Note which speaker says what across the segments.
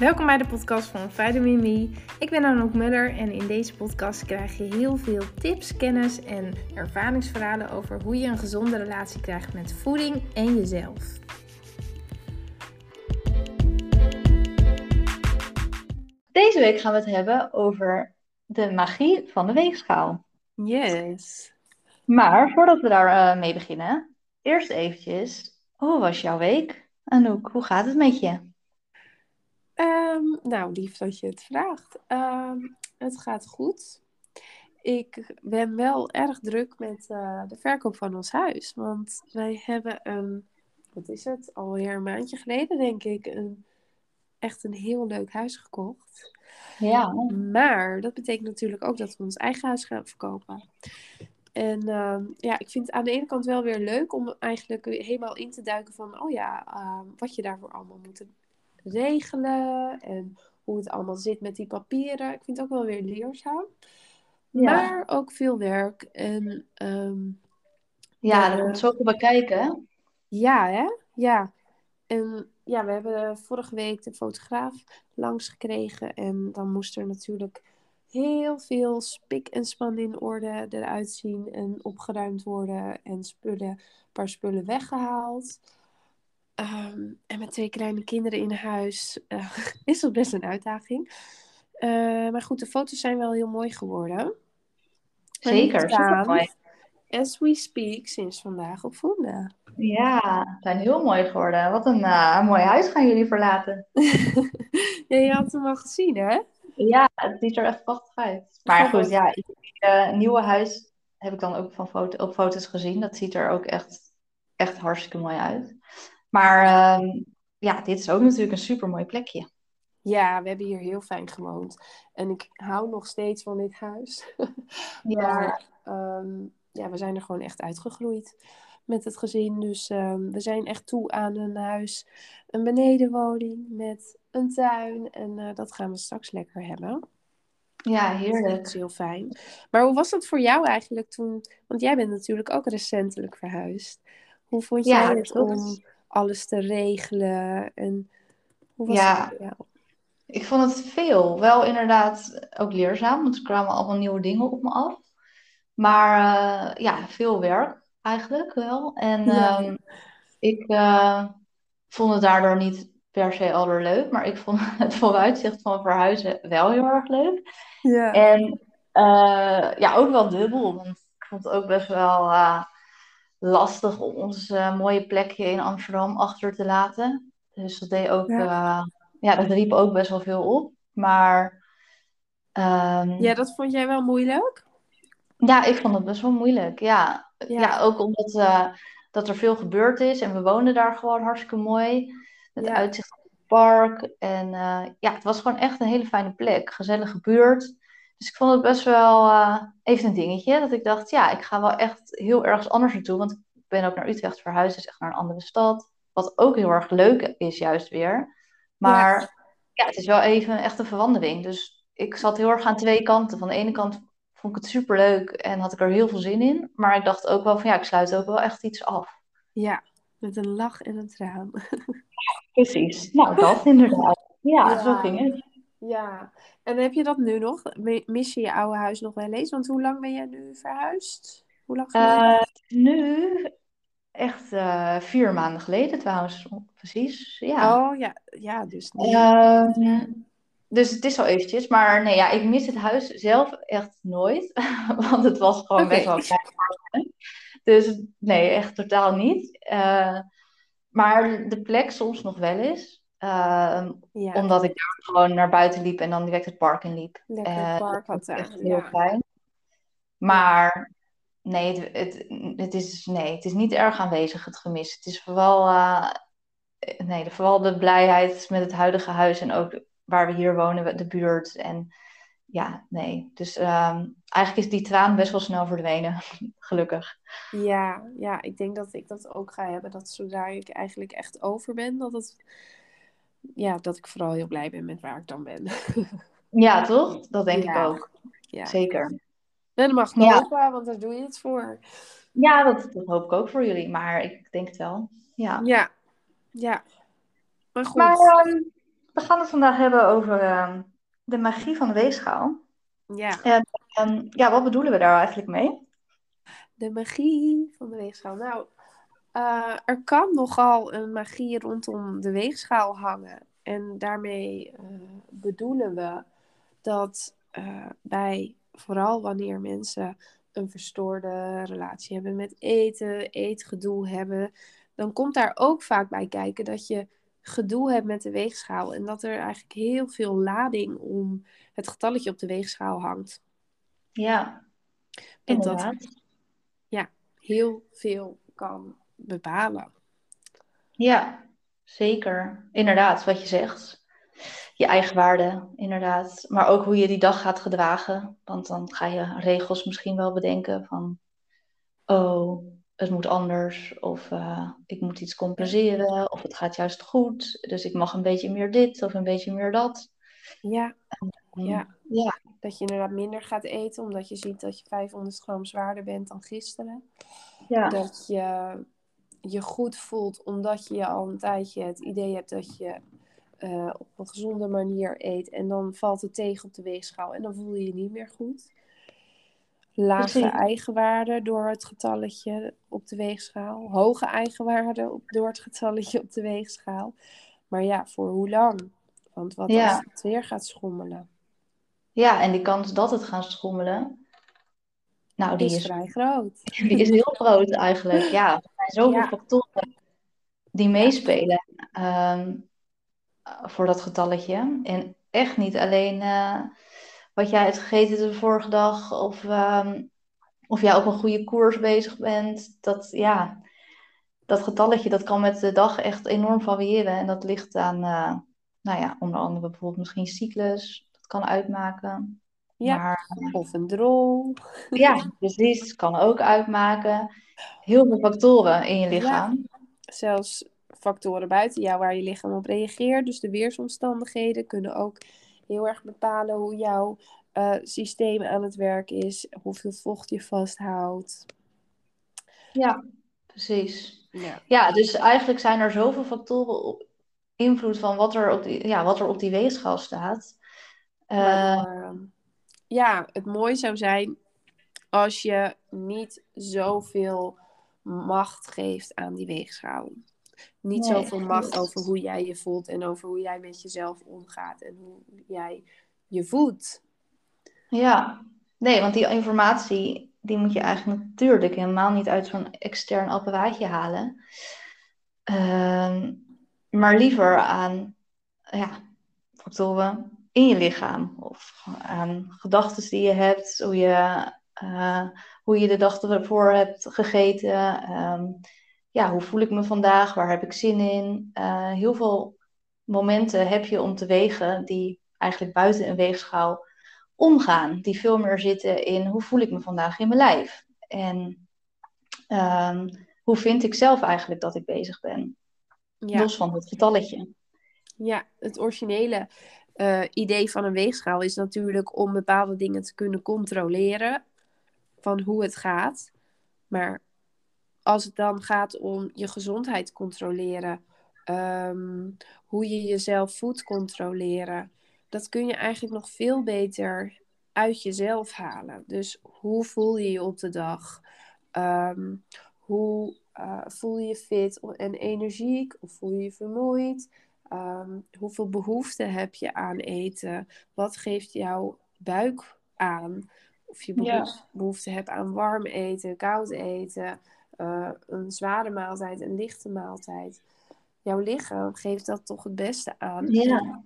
Speaker 1: Welkom bij de podcast van Vitamin Me. Ik ben Anouk Muller en in deze podcast krijg je heel veel tips, kennis en ervaringsverhalen over hoe je een gezonde relatie krijgt met voeding en jezelf.
Speaker 2: Deze week gaan we het hebben over de magie van de weegschaal.
Speaker 1: Yes.
Speaker 2: Maar voordat we daar uh, mee beginnen, eerst eventjes, hoe was jouw week? Anouk, hoe gaat het met je?
Speaker 1: Um, nou, lief dat je het vraagt. Um, het gaat goed. Ik ben wel erg druk met uh, de verkoop van ons huis. Want wij hebben een, wat is het, alweer een maandje geleden denk ik, een, echt een heel leuk huis gekocht.
Speaker 2: Ja.
Speaker 1: Maar dat betekent natuurlijk ook dat we ons eigen huis gaan verkopen. En uh, ja, ik vind het aan de ene kant wel weer leuk om eigenlijk helemaal in te duiken van, oh ja, uh, wat je daarvoor allemaal moet regelen en hoe het allemaal zit met die papieren. Ik vind het ook wel weer leerzaam. Ja. Maar ook veel werk. En, um,
Speaker 2: ja, daar komt zoveel bij kijken.
Speaker 1: Ja, hè? Ja. En ja, we hebben vorige week de fotograaf langs gekregen. En dan moest er natuurlijk heel veel spik en span in orde eruit zien en opgeruimd worden. En spullen, een paar spullen weggehaald. Um, en met twee kleine kinderen in huis uh, is dat best een uitdaging. Uh, maar goed, de foto's zijn wel heel mooi geworden.
Speaker 2: Zeker, super mooi.
Speaker 1: As we speak, sinds vandaag op vonden.
Speaker 2: Ja, zijn heel mooi geworden. Wat een uh, mooi huis gaan jullie verlaten.
Speaker 1: ja, je had hem al gezien, hè?
Speaker 2: Ja, het ziet er echt prachtig uit. Maar goed, ja, het nieuwe huis heb ik dan ook van foto, op foto's gezien. Dat ziet er ook echt, echt hartstikke mooi uit. Maar uh, ja, dit is ook natuurlijk een super mooi plekje.
Speaker 1: Ja, we hebben hier heel fijn gewoond. En ik hou nog steeds van dit huis. ja. Maar um, ja, we zijn er gewoon echt uitgegroeid met het gezin. Dus um, we zijn echt toe aan een huis, een benedenwoning met een tuin. En uh, dat gaan we straks lekker hebben.
Speaker 2: Ja, heerlijk.
Speaker 1: Dat is heel fijn. Maar hoe was dat voor jou eigenlijk toen? Want jij bent natuurlijk ook recentelijk verhuisd. Hoe vond jij ja, het om alles te regelen? En hoe was
Speaker 2: ja. Ik vond het veel. Wel inderdaad ook leerzaam, want er kwamen allemaal nieuwe dingen op me af. Maar uh, ja, veel werk eigenlijk wel. En ja. um, ik uh, vond het daardoor niet per se allerleuk, maar ik vond het vooruitzicht van verhuizen wel heel erg leuk.
Speaker 1: Ja.
Speaker 2: En uh, ja, ook wel dubbel, want ik vond het ook best wel lastig om ons uh, mooie plekje in Amsterdam achter te laten. Dus dat deed ook, ja. Uh, ja, dat riep ook best wel veel op. Maar. Um,
Speaker 1: ja, dat vond jij wel moeilijk?
Speaker 2: Ja, ik vond het best wel moeilijk. Ja, ja. ja ook omdat uh, dat er veel gebeurd is en we woonden daar gewoon hartstikke mooi. Met ja. uitzicht op het park. En ja, het was gewoon echt een hele fijne plek. Gezellige buurt. Dus ik vond het best wel uh, even een dingetje. Dat ik dacht, ja, ik ga wel echt heel ergens anders naartoe. Want ik ben ook naar Utrecht verhuisd, dus echt naar een andere stad. Wat ook heel erg leuk is, juist weer. Maar ja, ja het is wel even echt een verwandeling. Dus ik zat heel erg aan twee kanten. Van de ene kant vond ik het super leuk en had ik er heel veel zin in. Maar ik dacht ook wel van ja, ik sluit ook wel echt iets af.
Speaker 1: Ja, met een lach en een traan.
Speaker 2: Precies, nou dat inderdaad. Ja, ja. zo ging het.
Speaker 1: Ja, en heb je dat nu nog? Mis je je oude huis nog wel eens? Want hoe lang ben jij nu verhuisd? Hoe lang
Speaker 2: uh, nu echt uh, vier maanden geleden trouwens, precies. Ja.
Speaker 1: Oh ja, ja dus.
Speaker 2: Uh, dus het is al eventjes, maar nee, ja, ik mis het huis zelf echt nooit, want het was gewoon okay. best wel klein. Dus nee, echt totaal niet. Uh, maar de plek soms nog wel eens. Uh, ja. Omdat ik daar gewoon naar buiten liep en dan direct het park in liep.
Speaker 1: Lekker uh, park had.
Speaker 2: Echt heel ja. fijn. Maar nee het, het, het, is, nee, het is niet erg aanwezig, het gemis. Het is vooral, uh, nee, de, vooral de blijheid met het huidige huis en ook waar we hier wonen, de buurt. En ja, nee. Dus um, eigenlijk is die traan best wel snel verdwenen, gelukkig.
Speaker 1: Ja, ja, ik denk dat ik dat ook ga hebben. Dat zodra ik eigenlijk echt over ben, dat het ja, dat ik vooral heel blij ben met waar ik dan ben.
Speaker 2: ja, toch? Dat denk ja. ik ook. Ja. Zeker.
Speaker 1: En dat mag hopen, ja. want daar doe je het voor.
Speaker 2: Ja, dat, dat, hoop ik ook voor jullie, maar ik denk het wel. Ja.
Speaker 1: Ja, ja. Maar goed.
Speaker 2: Maar um, we gaan het vandaag hebben over ehm, de magie van de weegschaal.
Speaker 1: Ja.
Speaker 2: En, en, ja, wat bedoelen we daar eigenlijk mee?
Speaker 1: De magie van de weegschaal. Nou, uh, er kan nogal een magie rondom de weegschaal hangen. En daarmee uh, bedoelen we dat uh, bij, vooral wanneer mensen een verstoorde relatie hebben met eten, eetgedoe hebben, dan komt daar ook vaak bij kijken dat je gedoe hebt met de weegschaal en dat er eigenlijk heel veel lading om het getalletje op de weegschaal hangt.
Speaker 2: Ja,
Speaker 1: en dat ja, heel veel kan bepalen.
Speaker 2: Ja, zeker. Inderdaad, wat je zegt. Je eigen waarde, inderdaad. Maar ook hoe je die dag gaat gedragen. Want dan ga je regels misschien wel bedenken van... Oh, het moet anders. Of uh, ik moet iets compenseren. Of het gaat juist goed. Dus ik mag een beetje meer dit of een beetje meer dat.
Speaker 1: Ja, ja. ja. Dat je inderdaad minder gaat eten. Omdat je ziet dat je 500 gram zwaarder bent dan gisteren.
Speaker 2: Ja.
Speaker 1: Dat je je goed voelt omdat je al een tijdje het idee hebt dat je uh, op een gezonde manier eet. En dan valt het tegen op de weegschaal en dan voel je je niet meer goed. Lage eigenwaarde door het getalletje op de weegschaal. Hoge eigenwaarde op, door het getalletje op de weegschaal. Maar ja, voor hoe lang? Want wat als het weer gaat schommelen?
Speaker 2: Ja, en die kans dat het gaat schommelen, nou, die
Speaker 1: is, is vrij groot.
Speaker 2: Die is heel groot eigenlijk, ja. Er zijn zoveel factoren die meespelen ehm, voor dat getalletje. En echt niet alleen uh, wat jij hebt gegeten de vorige dag of, um, of jij op een goede koers bezig bent. Dat, ja, dat getalletje dat kan met de dag echt enorm variëren. En dat ligt aan, uh, nou ja, onder andere bijvoorbeeld misschien cyclus. Dat kan uitmaken.
Speaker 1: Ja, maar, of een drol.
Speaker 2: Ja, precies. Kan ook uitmaken. Heel veel factoren in je lichaam.
Speaker 1: Ja, zelfs factoren buiten jou waar je lichaam op reageert. Dus de weersomstandigheden kunnen ook heel erg bepalen hoe jouw uh, systeem aan het werk is. Hoeveel vocht je vasthoudt.
Speaker 2: Ja, precies. Ja. ja, dus eigenlijk zijn er zoveel factoren op invloed van wat er op die, ja, wat er op die weegschaal staat.
Speaker 1: Uh, ja, het mooi zou zijn als je niet zoveel macht geeft aan die weegschaal. Niet nee, zoveel macht over hoe jij je voelt en over hoe jij met jezelf omgaat en hoe jij je voelt.
Speaker 2: Ja, nee, want die informatie die moet je eigenlijk natuurlijk helemaal niet uit zo'n extern apparaatje halen. Uh, maar liever aan ja, factoren in je lichaam. Of aan gedachten die je hebt, hoe je, uh, hoe je de dag ervoor hebt gegeten. Um, ja, hoe voel ik me vandaag? Waar heb ik zin in? Uh, heel veel momenten heb je om te wegen die eigenlijk buiten een weegschaal omgaan. Die veel meer zitten in hoe voel ik me vandaag in mijn lijf? En um, hoe vind ik zelf eigenlijk dat ik bezig ben? Ja. Los van het getalletje.
Speaker 1: Ja, het originele uh, idee van een weegschaal is natuurlijk om bepaalde dingen te kunnen controleren van hoe het gaat. Maar als het dan gaat om je gezondheid controleren, um, hoe je jezelf voedt controleren, dat kun je eigenlijk nog veel beter uit jezelf halen. Dus hoe voel je je op de dag? Um, hoe uh, voel je je fit en energiek? Of voel je je vermoeid? Um, hoeveel behoefte heb je aan eten? Wat geeft jouw buik aan? Of je behoefte, hebt aan warm eten, koud eten, uh, een zware maaltijd, een lichte maaltijd. Jouw lichaam geeft dat toch het beste aan.
Speaker 2: Ja.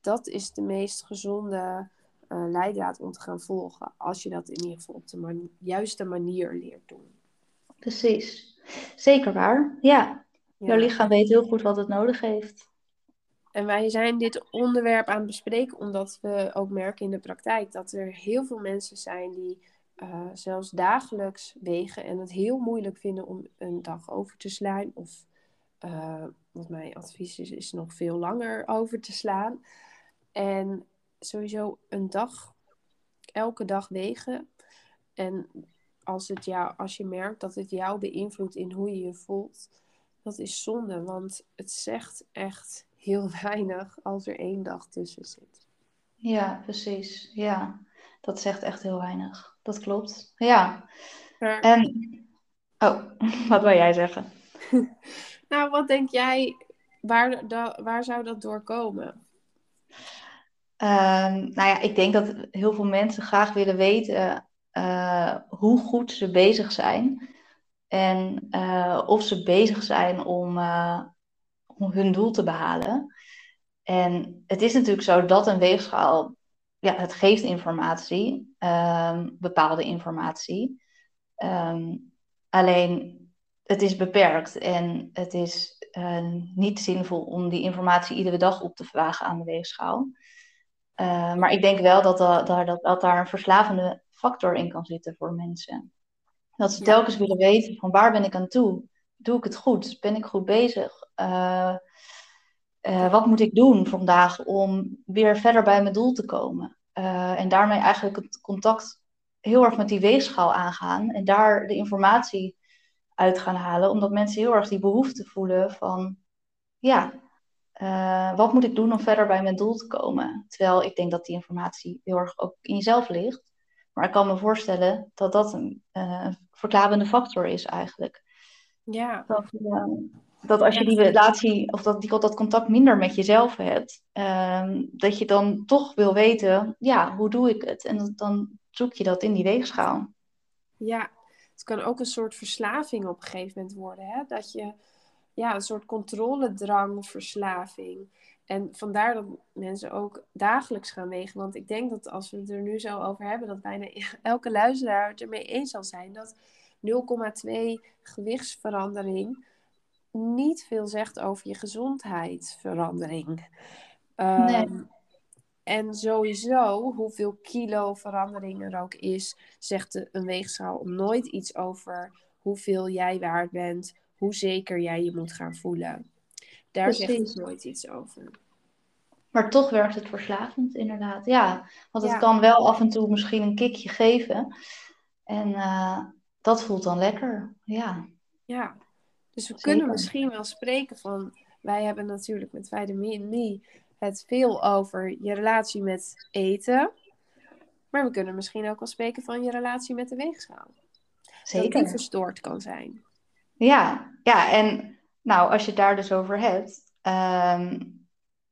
Speaker 1: Dat is de meest gezonde uh, leidraad om te gaan volgen. Als je dat in ieder geval op de juiste manier leert doen.
Speaker 2: Precies. Zeker waar. Ja. ja. Jouw lichaam weet heel goed wat het nodig heeft.
Speaker 1: En wij zijn dit onderwerp aan het bespreken omdat we ook merken in de praktijk dat er heel veel mensen zijn die uh, zelfs dagelijks wegen en het heel moeilijk vinden om een dag over te slaan. Of uh, wat mijn advies is, is nog veel langer over te slaan. En sowieso een dag, elke dag wegen. En als, het jou, als je merkt dat het jou beïnvloedt in hoe je je voelt, dat is zonde. Want het zegt echt heel weinig als er één dag tussen zit.
Speaker 2: Ja, precies. Ja, dat zegt echt heel weinig. Dat klopt. Ja. En, oh, wat wil jij zeggen?
Speaker 1: nou, wat denk jij, waar, waar zou dat door komen?
Speaker 2: Ehm, nou ja, ik denk dat heel veel mensen graag willen weten uh, hoe goed ze bezig zijn. En uh, of ze bezig zijn om, uh, om hun doel te behalen. En het is natuurlijk zo dat een weegschaal, ja, het geeft informatie, um, bepaalde informatie. Um, alleen het is beperkt en het is niet zinvol om die informatie iedere dag op te vragen aan de weegschaal. Uh, maar ik denk wel dat, dat, dat, dat daar een verslavende factor in kan zitten voor mensen. Dat ze telkens willen weten van waar ben ik aan toe? Doe ik het goed? Ben ik goed bezig? Uh, uh, wat moet ik doen vandaag om weer verder bij mijn doel te komen? Uh, en daarmee eigenlijk het contact heel erg met die weegschaal aangaan en daar de informatie uit gaan halen, omdat mensen heel erg die behoefte voelen van, ja, wat moet ik doen om verder bij mijn doel te komen? Terwijl ik denk dat die informatie heel erg ook in jezelf ligt. Maar ik kan me voorstellen dat dat een verklarende factor is eigenlijk.
Speaker 1: Ja.
Speaker 2: Dat, uh, dat als je die relatie of dat, die, dat contact minder met jezelf hebt, ehm, dat je dan toch wil weten, ja, hoe doe ik het? En dan zoek je dat in die weegschaal.
Speaker 1: Ja, het kan ook een soort verslaving op een gegeven moment worden. Hè? Dat je ja, een soort controledrang, verslaving. En vandaar dat mensen ook dagelijks gaan wegen. Want ik denk dat als we het er nu zo over hebben, dat bijna elke luisteraar het ermee eens zal zijn dat 0,2 gewichtsverandering niet veel zegt over je gezondheidsverandering. Um, En sowieso, hoeveel kilo verandering er ook is, zegt een weegschaal nooit iets over hoeveel jij waard bent, hoe zeker jij je moet gaan voelen. Daar Precies. zegt het nooit iets over.
Speaker 2: Maar toch werkt het verslavend, inderdaad. Ja, want het kan wel af en toe misschien een kickje geven. En uh, dat voelt dan lekker. Ja.
Speaker 1: Ja, dus we kunnen misschien wel spreken van. Wij hebben natuurlijk met Vitamin Me het veel over je relatie met eten. Maar we kunnen misschien ook wel spreken van je relatie met de weegschaal. Zeker. Dat die verstoord kan zijn.
Speaker 2: Ja, ja, en nou, als je het daar dus over hebt. Um,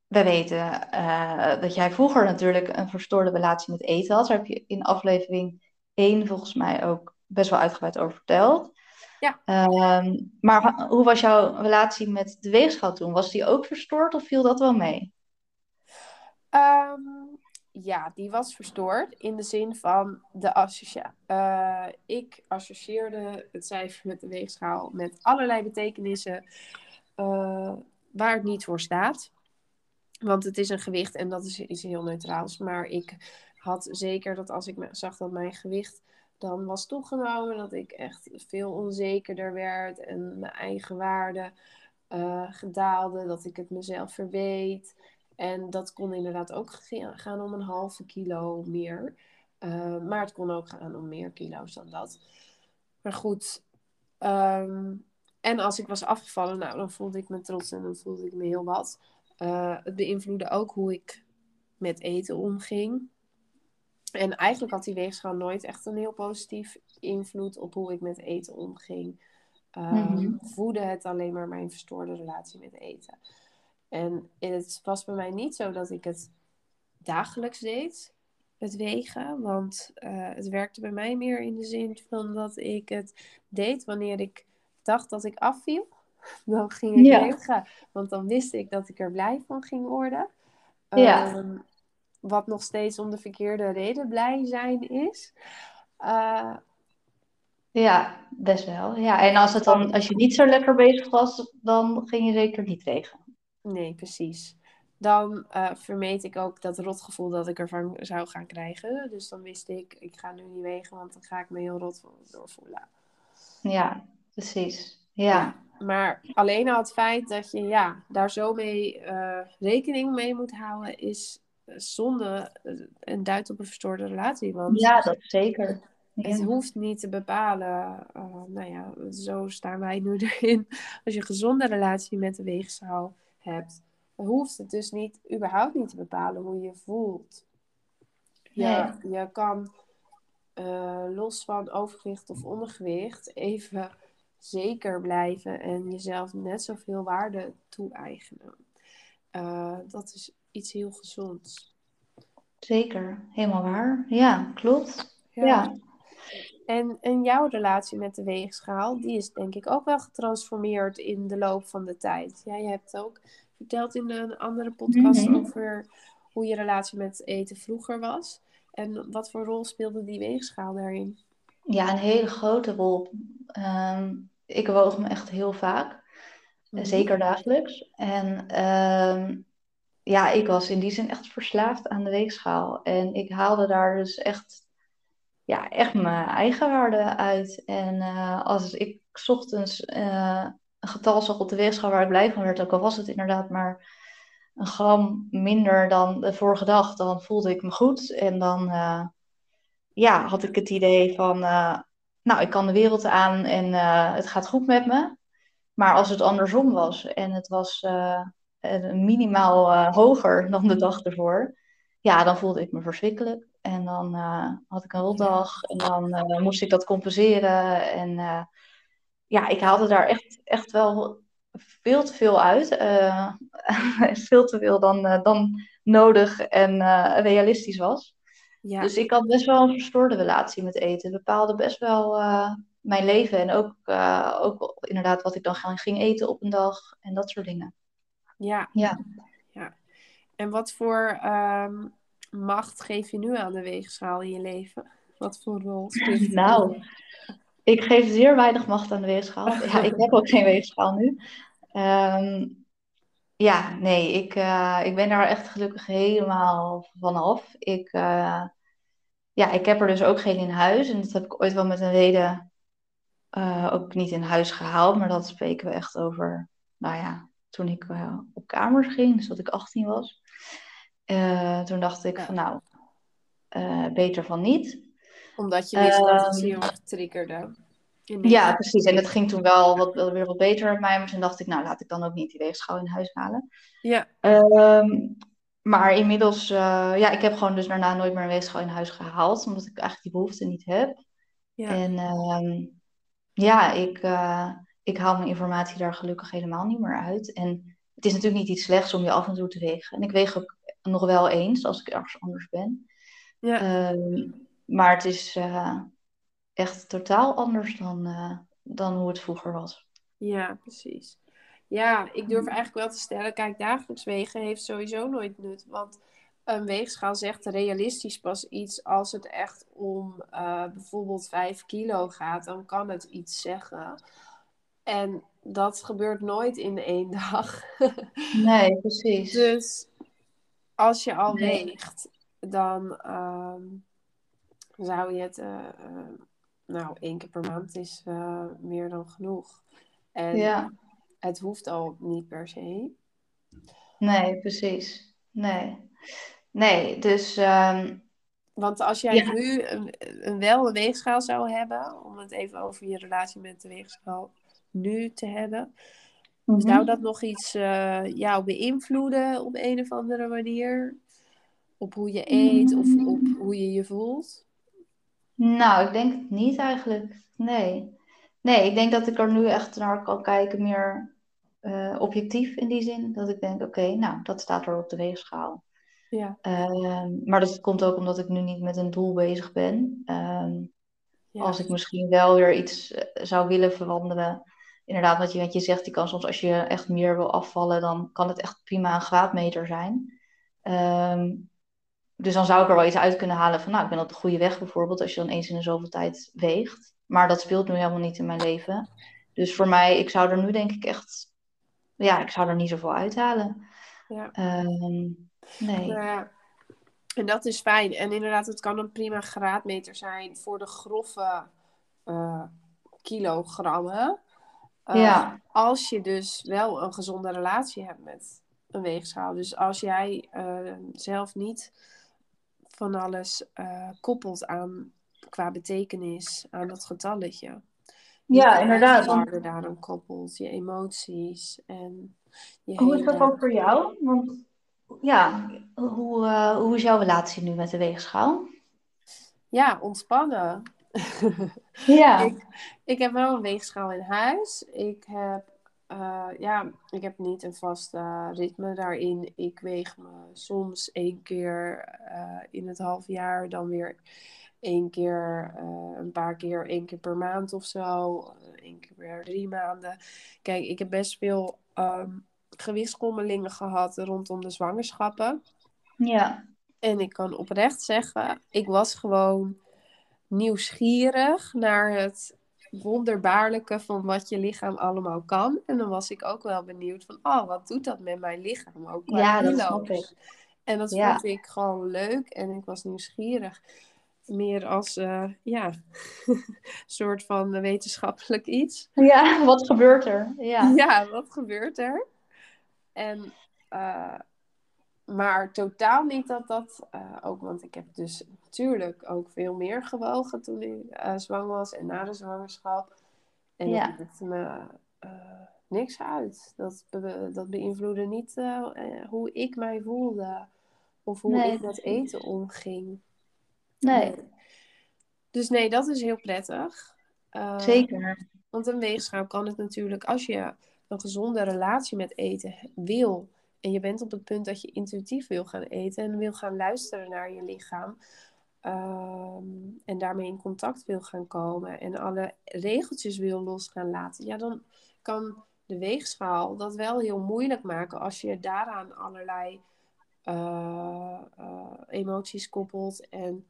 Speaker 2: we weten uh, dat jij vroeger natuurlijk een verstoorde relatie met eten had. Daar heb je in aflevering 1 volgens mij ook best wel uitgebreid over verteld.
Speaker 1: Ja.
Speaker 2: Um, maar hoe was jouw relatie met de weegschaal toen? Was die ook verstoord of viel dat wel mee?
Speaker 1: Um, ja, die was verstoord in de zin van de associa. Uh, ik associeerde het cijfer met de weegschaal met allerlei betekenissen uh, waar het niet voor staat. Want het is een gewicht en dat is iets heel neutraals. Maar ik had zeker dat als ik zag dat mijn gewicht dan was toegenomen, dat ik echt veel onzekerder werd en mijn eigen waarde uh, gedaalde, dat ik het mezelf verweet. En dat kon inderdaad ook gaan om een halve kilo meer. Uh, maar het kon ook gaan om meer kilo's dan dat. Maar goed. Um, en als ik was afgevallen, nou, dan voelde ik me trots en dan voelde ik me heel wat. Uh, het beïnvloedde ook hoe ik met eten omging. En eigenlijk had die weegschaal nooit echt een heel positief invloed op hoe ik met eten omging. Mm Voedde het alleen maar mijn verstoorde relatie met eten. En het was bij mij niet zo dat ik het dagelijks deed, het wegen. Want uh, het werkte bij mij meer in de zin van dat ik het deed wanneer ik dacht dat ik afviel. Dan ging ik ja. wegen, want dan wist ik dat ik er blij van ging worden.
Speaker 2: Ja. Um,
Speaker 1: wat nog steeds om de verkeerde reden blij zijn is. Uh,
Speaker 2: ja, best wel. Ja, en als, het dan, als je niet zo lekker bezig was, dan ging je zeker niet wegen.
Speaker 1: Nee, precies. Dan uh, vermeed ik ook dat rotgevoel dat ik ervan zou gaan krijgen. Dus dan wist ik, ik ga nu niet wegen, want dan ga ik me heel rot doorvoelen.
Speaker 2: Ja, precies. Ja.
Speaker 1: Maar alleen al het feit dat je ja, daar zo mee uh, rekening mee moet houden, is zonde en duidt op een verstoorde relatie. Want
Speaker 2: ja, dat zeker.
Speaker 1: Het hoeft niet te bepalen. Uh, nou ja, zo staan wij nu erin. Als je een gezonde relatie met de weegschaal hebt, hoeft het dus niet, überhaupt niet te bepalen hoe je voelt. Ja, je kan uh, los van overgewicht of ondergewicht even zeker blijven en jezelf net zoveel waarde toe-eigenen. Uh, dat is iets heel gezonds.
Speaker 2: Zeker, helemaal waar. Ja, klopt. ja.
Speaker 1: En, en jouw relatie met de weegschaal, die is denk ik ook wel getransformeerd in de loop van de tijd. Jij hebt ook verteld in een andere podcast mhm. over hoe je relatie met eten vroeger was. En wat voor rol speelde die weegschaal daarin?
Speaker 2: Ja, een hele grote rol. Ehm, ik woog me echt heel vaak. Mhm. Zeker dagelijks. En ehm, ja, ik was in die zin echt verslaafd aan de weegschaal. En ik haalde daar dus echt ja, echt mijn eigen waarde uit. En uh, als ik ochtends uh, een getal zag op de weegschaal waar ik blij van werd, ook al was het inderdaad maar een gram minder dan de vorige dag, dan voelde ik me goed. En dan uh, ja, had ik het idee van, nou, ik kan de wereld aan en het gaat goed met me. Maar als het andersom was en het was minimaal hoger dan de dag ervoor, ja, dan voelde ik me verschrikkelijk. En dan uh, had ik een rotdag en dan uh, moest ik dat compenseren. En ja, ik haalde daar echt, echt wel veel te veel uit. veel te veel dan, dan nodig en realistisch was. Ja. Dus ik had best wel een verstoorde relatie met eten. Het bepaalde best wel mijn leven en ook, ook inderdaad wat ik dan ging eten op een dag en dat soort dingen.
Speaker 1: Ja. ja. ja. En wat voor um, macht geef je nu aan de weegschaal in je leven? Wat voor rol speelt
Speaker 2: Nou, ik geef zeer weinig macht aan de weegschaal. Ja, ik heb ook geen weegschaal nu. Ehm, ja, nee, ik, uh, ik ben daar echt gelukkig helemaal vanaf. Ik, uh, ja, ik heb er dus ook geen in huis. En dat heb ik ooit wel met een reden uh, ook niet in huis gehaald. Maar dat spreken we echt over, nou ja, toen ik op kamers ging, dus dat ik 18 was. Uh, toen dacht ik van nou, uh, beter van niet.
Speaker 1: Omdat je heel erg triggerde.
Speaker 2: Ja, precies. En dat ging toen wel wat, weer wat beter met mij. Maar toen dacht ik, nou laat ik dan ook niet die weegschaal in huis halen. Ja. Um, maar inmiddels, uh, ja, ik heb gewoon dus daarna nooit meer een weegschaal in huis gehaald. Omdat ik eigenlijk die behoefte niet heb. Ja. En um, ja, ik, ik haal mijn informatie daar gelukkig helemaal niet meer uit. En het is natuurlijk niet iets slechts om je af en toe te wegen. En ik weeg ook nog wel eens als ik ergens anders ben. Ja. Ehm, maar het is uh, echt totaal anders dan, uh, dan hoe het vroeger was.
Speaker 1: Ja, precies. Ja, ik durf eigenlijk wel te stellen, kijk, dagelijks wegen heeft sowieso nooit nut. Want een weegschaal zegt realistisch pas iets als het echt om uh, bijvoorbeeld 5 kilo gaat. Dan kan het iets zeggen. En dat gebeurt nooit in één dag.
Speaker 2: nee, precies.
Speaker 1: Dus als je al weegt, dan ehm, zou je het, uh, nou, één keer per maand is uh, meer dan genoeg. En ja. het hoeft al niet per se.
Speaker 2: Nee, precies. Nee. Nee, dus. Um...
Speaker 1: Want als jij nu een, een, wel een weegschaal zou hebben, om het even over je relatie met de weegschaal nu te hebben, Mhm. Zou dat nog iets uh, jou beïnvloeden op een of andere manier? Op hoe je eet of op hoe je je voelt?
Speaker 2: Nou, ik denk het niet eigenlijk. Nee. Nee, ik denk dat ik er nu echt naar kan kijken, meer uh, objectief in die zin. Dat ik denk, oké, nou, dat staat er op de weegschaal. Ja. Uh, maar dat komt ook omdat ik nu niet met een doel bezig ben. Uh, ja. Als ik misschien wel weer iets eh, zou willen veranderen, inderdaad, wat je, wat je zegt, die kan soms als je echt meer wil afvallen, dan kan het echt prima een graadmeter zijn. Ehm, dus dan zou ik er wel iets uit kunnen halen van, nou, ik ben op de goede weg bijvoorbeeld, als je dan eens in de zoveel tijd weegt. Maar dat speelt nu helemaal niet in mijn leven. Dus voor mij, ik zou er nu denk ik echt, ja, ik zou er niet zoveel uithalen. Ja. Um, nee.
Speaker 1: Ja. En dat is fijn. En inderdaad, het kan een prima graadmeter zijn voor de grove uh, kilogrammen. Eh, ja. Als je dus wel een gezonde relatie hebt met een weegschaal. Dus als jij uh, zelf niet van alles uh, koppelt aan qua betekenis aan dat getalletje.
Speaker 2: Ja, inderdaad.
Speaker 1: Want... daarom koppelt, je emoties en je
Speaker 2: Hoe is dat ook voor jou? Want ja, hoe, uh, hoe is jouw relatie nu met de weegschaal?
Speaker 1: Ja, ontspannen.
Speaker 2: Ja.
Speaker 1: ik, ik heb wel een weegschaal in huis. Ik heb, uh, ja, ik heb niet een vast uh, ritme daarin. Ik weeg me soms één keer uh, in het half jaar, dan weer één keer, een paar keer, één keer per maand of zo. één keer per drie maanden. Kijk, ik heb best veel um, gewichtskommelingen gehad rondom de zwangerschappen.
Speaker 2: Ja.
Speaker 1: En ik kan oprecht zeggen, ik was gewoon nieuwsgierig naar het wonderbaarlijke van wat je lichaam allemaal kan. En dan was ik ook wel benieuwd van, oh, wat doet dat met mijn lichaam ook
Speaker 2: Ja, dat snap ik.
Speaker 1: En dat vond ik gewoon leuk en ik was nieuwsgierig. Meer als, uh, ja, soort van wetenschappelijk iets.
Speaker 2: Ja, wat gebeurt er? Ja,
Speaker 1: ja wat gebeurt er? En uh, maar totaal niet dat dat, uh, ook want ik heb dus natuurlijk ook veel meer gewogen toen ik uh, zwanger was en na de zwangerschap. En ja. dat maakte me uh, niks uit. Dat, be dat beïnvloedde niet hoe ik mij voelde of hoe nee. ik met eten omging.
Speaker 2: Nee. nee.
Speaker 1: Dus nee, dat is heel prettig.
Speaker 2: Zeker.
Speaker 1: Want een weegschaal kan het natuurlijk, als je een gezonde relatie met eten wil en je bent op het punt dat je intuïtief wil gaan eten en wil gaan luisteren naar je lichaam. Um, en daarmee in contact wil gaan komen en alle regeltjes wil los gaan laten. Ja, dan kan de weegschaal dat wel heel moeilijk maken als je daaraan allerlei uh, uh, emoties koppelt. En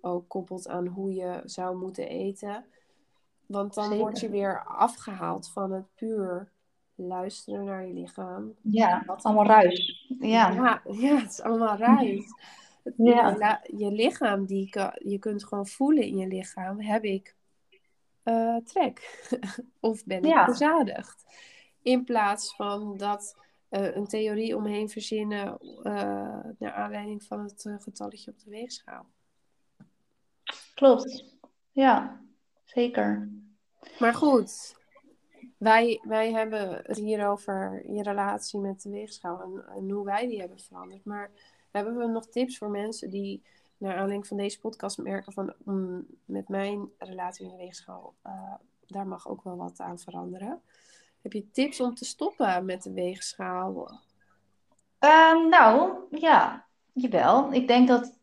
Speaker 1: ook koppelt aan hoe je zou moeten eten. Want dan
Speaker 2: Zeker.
Speaker 1: word je weer afgehaald van het puur luisteren naar je lichaam.
Speaker 2: Ja, wat allemaal ruis. Ja.
Speaker 1: ja, ja het is allemaal ruis.
Speaker 2: Ja.
Speaker 1: Je, lichaam, die je kunt gewoon voelen in je lichaam, heb ik uh, trek? of ben ik
Speaker 2: Ja.
Speaker 1: verzadigd? In plaats van dat uh, een theorie omheen verzinnen uh, naar aanleiding van het getalletje op de weegschaal.
Speaker 2: Klopt. Ja, zeker.
Speaker 1: Maar goed, wij, wij hebben het hier over je relatie met de weegschaal en, hoe wij die hebben veranderd. Maar hebben we nog tips voor mensen die naar aanleiding van deze podcast merken van mm, met mijn relatie met de weegschaal, uh, daar mag ook wel wat aan veranderen. Heb je tips om te stoppen met de weegschaal?
Speaker 2: Uh, nou, ja, jawel. Ik denk dat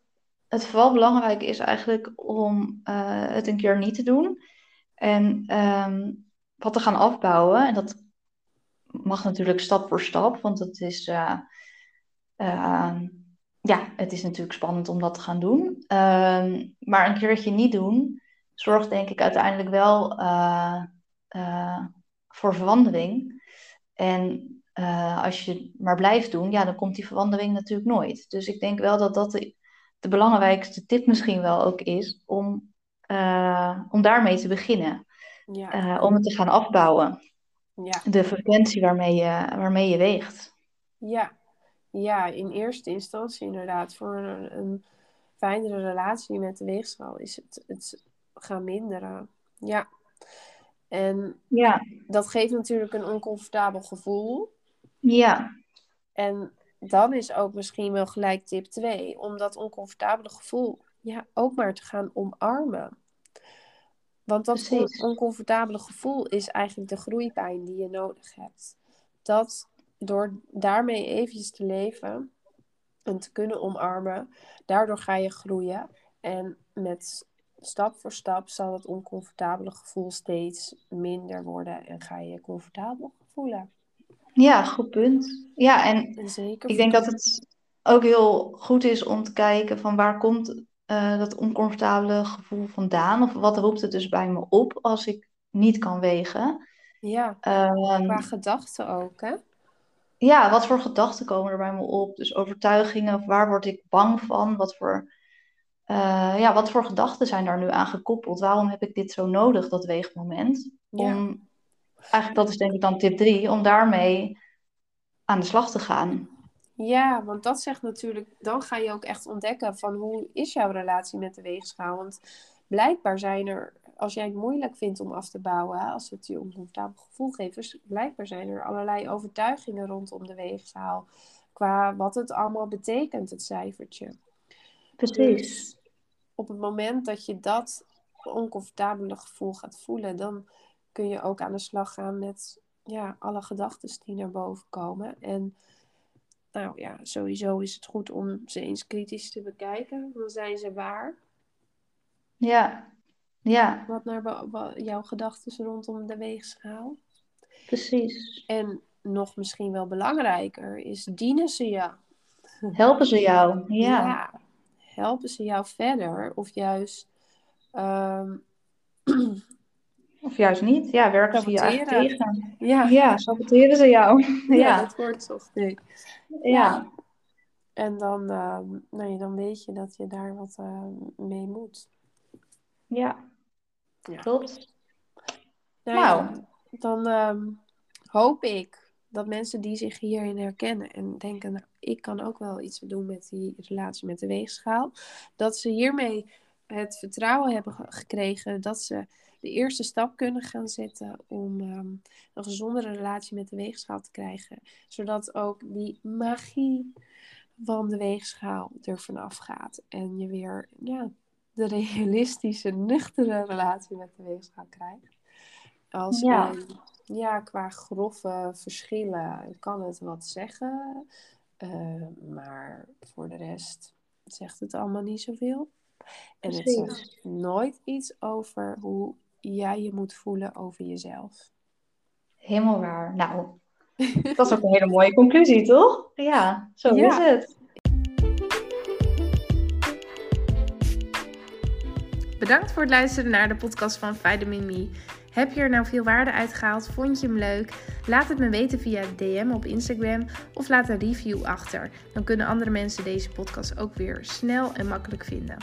Speaker 2: het vooral belangrijk is eigenlijk om uh, het een keer niet te doen. En um, wat te gaan afbouwen. En dat mag natuurlijk stap voor stap, want het is, uh, uh, ja, het is natuurlijk spannend om dat te gaan doen. Uh, maar een keertje niet doen, zorgt denk ik uiteindelijk wel eh, voor verandering. En als je maar blijft doen, ja, dan komt die verandering natuurlijk nooit. Dus ik denk wel dat dat de, de belangrijkste tip misschien wel ook is om, om daarmee te beginnen.
Speaker 1: Ja.
Speaker 2: Uh, om het te gaan afbouwen.
Speaker 1: Ja.
Speaker 2: De frequentie waarmee je, waarmee je weegt.
Speaker 1: Ja. ja, in eerste instantie inderdaad. Voor een, een fijnere relatie met de weegschaal is het, het gaan minderen. Ja. En
Speaker 2: ja.
Speaker 1: dat geeft natuurlijk een oncomfortabel gevoel.
Speaker 2: Ja.
Speaker 1: En dan is ook misschien wel gelijk tip 2. Om dat oncomfortabele gevoel ja, ook maar te gaan omarmen. Want dat oncomfortabele gevoel is eigenlijk de groeipijn die je nodig hebt. Dat door daarmee eventjes te leven en te kunnen omarmen, daardoor ga je groeien. En met stap voor stap zal het oncomfortabele gevoel steeds minder worden en ga je je comfortabel voelen.
Speaker 2: Ja, goed punt. Ja, en,
Speaker 1: en zeker
Speaker 2: ik denk dat het ook heel goed is om te kijken van waar komt uh, dat oncomfortabele gevoel vandaan? Of wat roept het dus bij me op als ik niet kan wegen?
Speaker 1: Ja,
Speaker 2: um,
Speaker 1: qua gedachten ook, hè?
Speaker 2: Ja, wat voor gedachten komen er bij me op? Dus overtuigingen, waar word ik bang van? Wat voor, uh, ja, wat voor gedachten zijn daar nu aan gekoppeld? Waarom heb ik dit zo nodig, dat weegmoment?
Speaker 1: Ja.
Speaker 2: Om, eigenlijk, dat is denk ik dan tip drie, om daarmee aan de slag te gaan.
Speaker 1: Ja, want dat zegt natuurlijk, dan ga je ook echt ontdekken van hoe is jouw relatie met de weegschaal. Want blijkbaar zijn er als jij het moeilijk vindt om af te bouwen, als het je oncomfortabel gevoel geeft, dus blijkbaar zijn er allerlei overtuigingen rondom de weegschaal. Qua wat het allemaal betekent, het cijfertje.
Speaker 2: Precies.
Speaker 1: Dus op het moment dat je dat oncomfortabele gevoel gaat voelen, dan kun je ook aan de slag gaan met ja, alle gedachten die naar boven komen. En nou ja, sowieso is het goed om ze eens kritisch te bekijken. Dan zijn ze waar.
Speaker 2: Ja, ja.
Speaker 1: Wat naar jouw gedachten rondom de weegschaal.
Speaker 2: Precies.
Speaker 1: En nog misschien wel belangrijker is, dienen ze jou?
Speaker 2: Helpen ze jou, ja.
Speaker 1: ja helpen ze jou verder? Of juist... Ehm,
Speaker 2: of juist niet. Ja, werken ze je eigenlijk tegen.
Speaker 1: Ja.
Speaker 2: ja, saboteren ze jou.
Speaker 1: ja, ja. dat wordt toch nee.
Speaker 2: Ja.
Speaker 1: En dan, uh, nou, dan weet je dat je daar wat uh, mee moet.
Speaker 2: Ja, ja. klopt.
Speaker 1: Nou, nou. dan um, hoop ik dat mensen die zich hierin herkennen en denken, nou, ik kan ook wel iets doen met die relatie met de weegschaal, dat ze hiermee het vertrouwen hebben gekregen dat ze de eerste stap kunnen gaan zetten om um, een gezondere relatie met de weegschaal te krijgen. Zodat ook die magie van de weegschaal er vanaf gaat. En je weer ja, de realistische, nuchtere relatie met de weegschaal krijgt. Als ja. ja, qua grove verschillen kan het wat zeggen. Uh, maar voor de rest zegt het allemaal niet zoveel. En het zegt nooit iets over hoe jij je moet voelen over jezelf.
Speaker 2: Helemaal waar. Nou, dat is ook een hele mooie conclusie, toch? Ja, zo is het.
Speaker 1: Bedankt voor het luisteren naar de podcast van Vitamin Me. Heb je er nou veel waarde uit gehaald? Vond je hem leuk? Laat het me weten via DM op Instagram of laat een review achter. Dan kunnen andere mensen deze podcast ook weer snel en makkelijk vinden.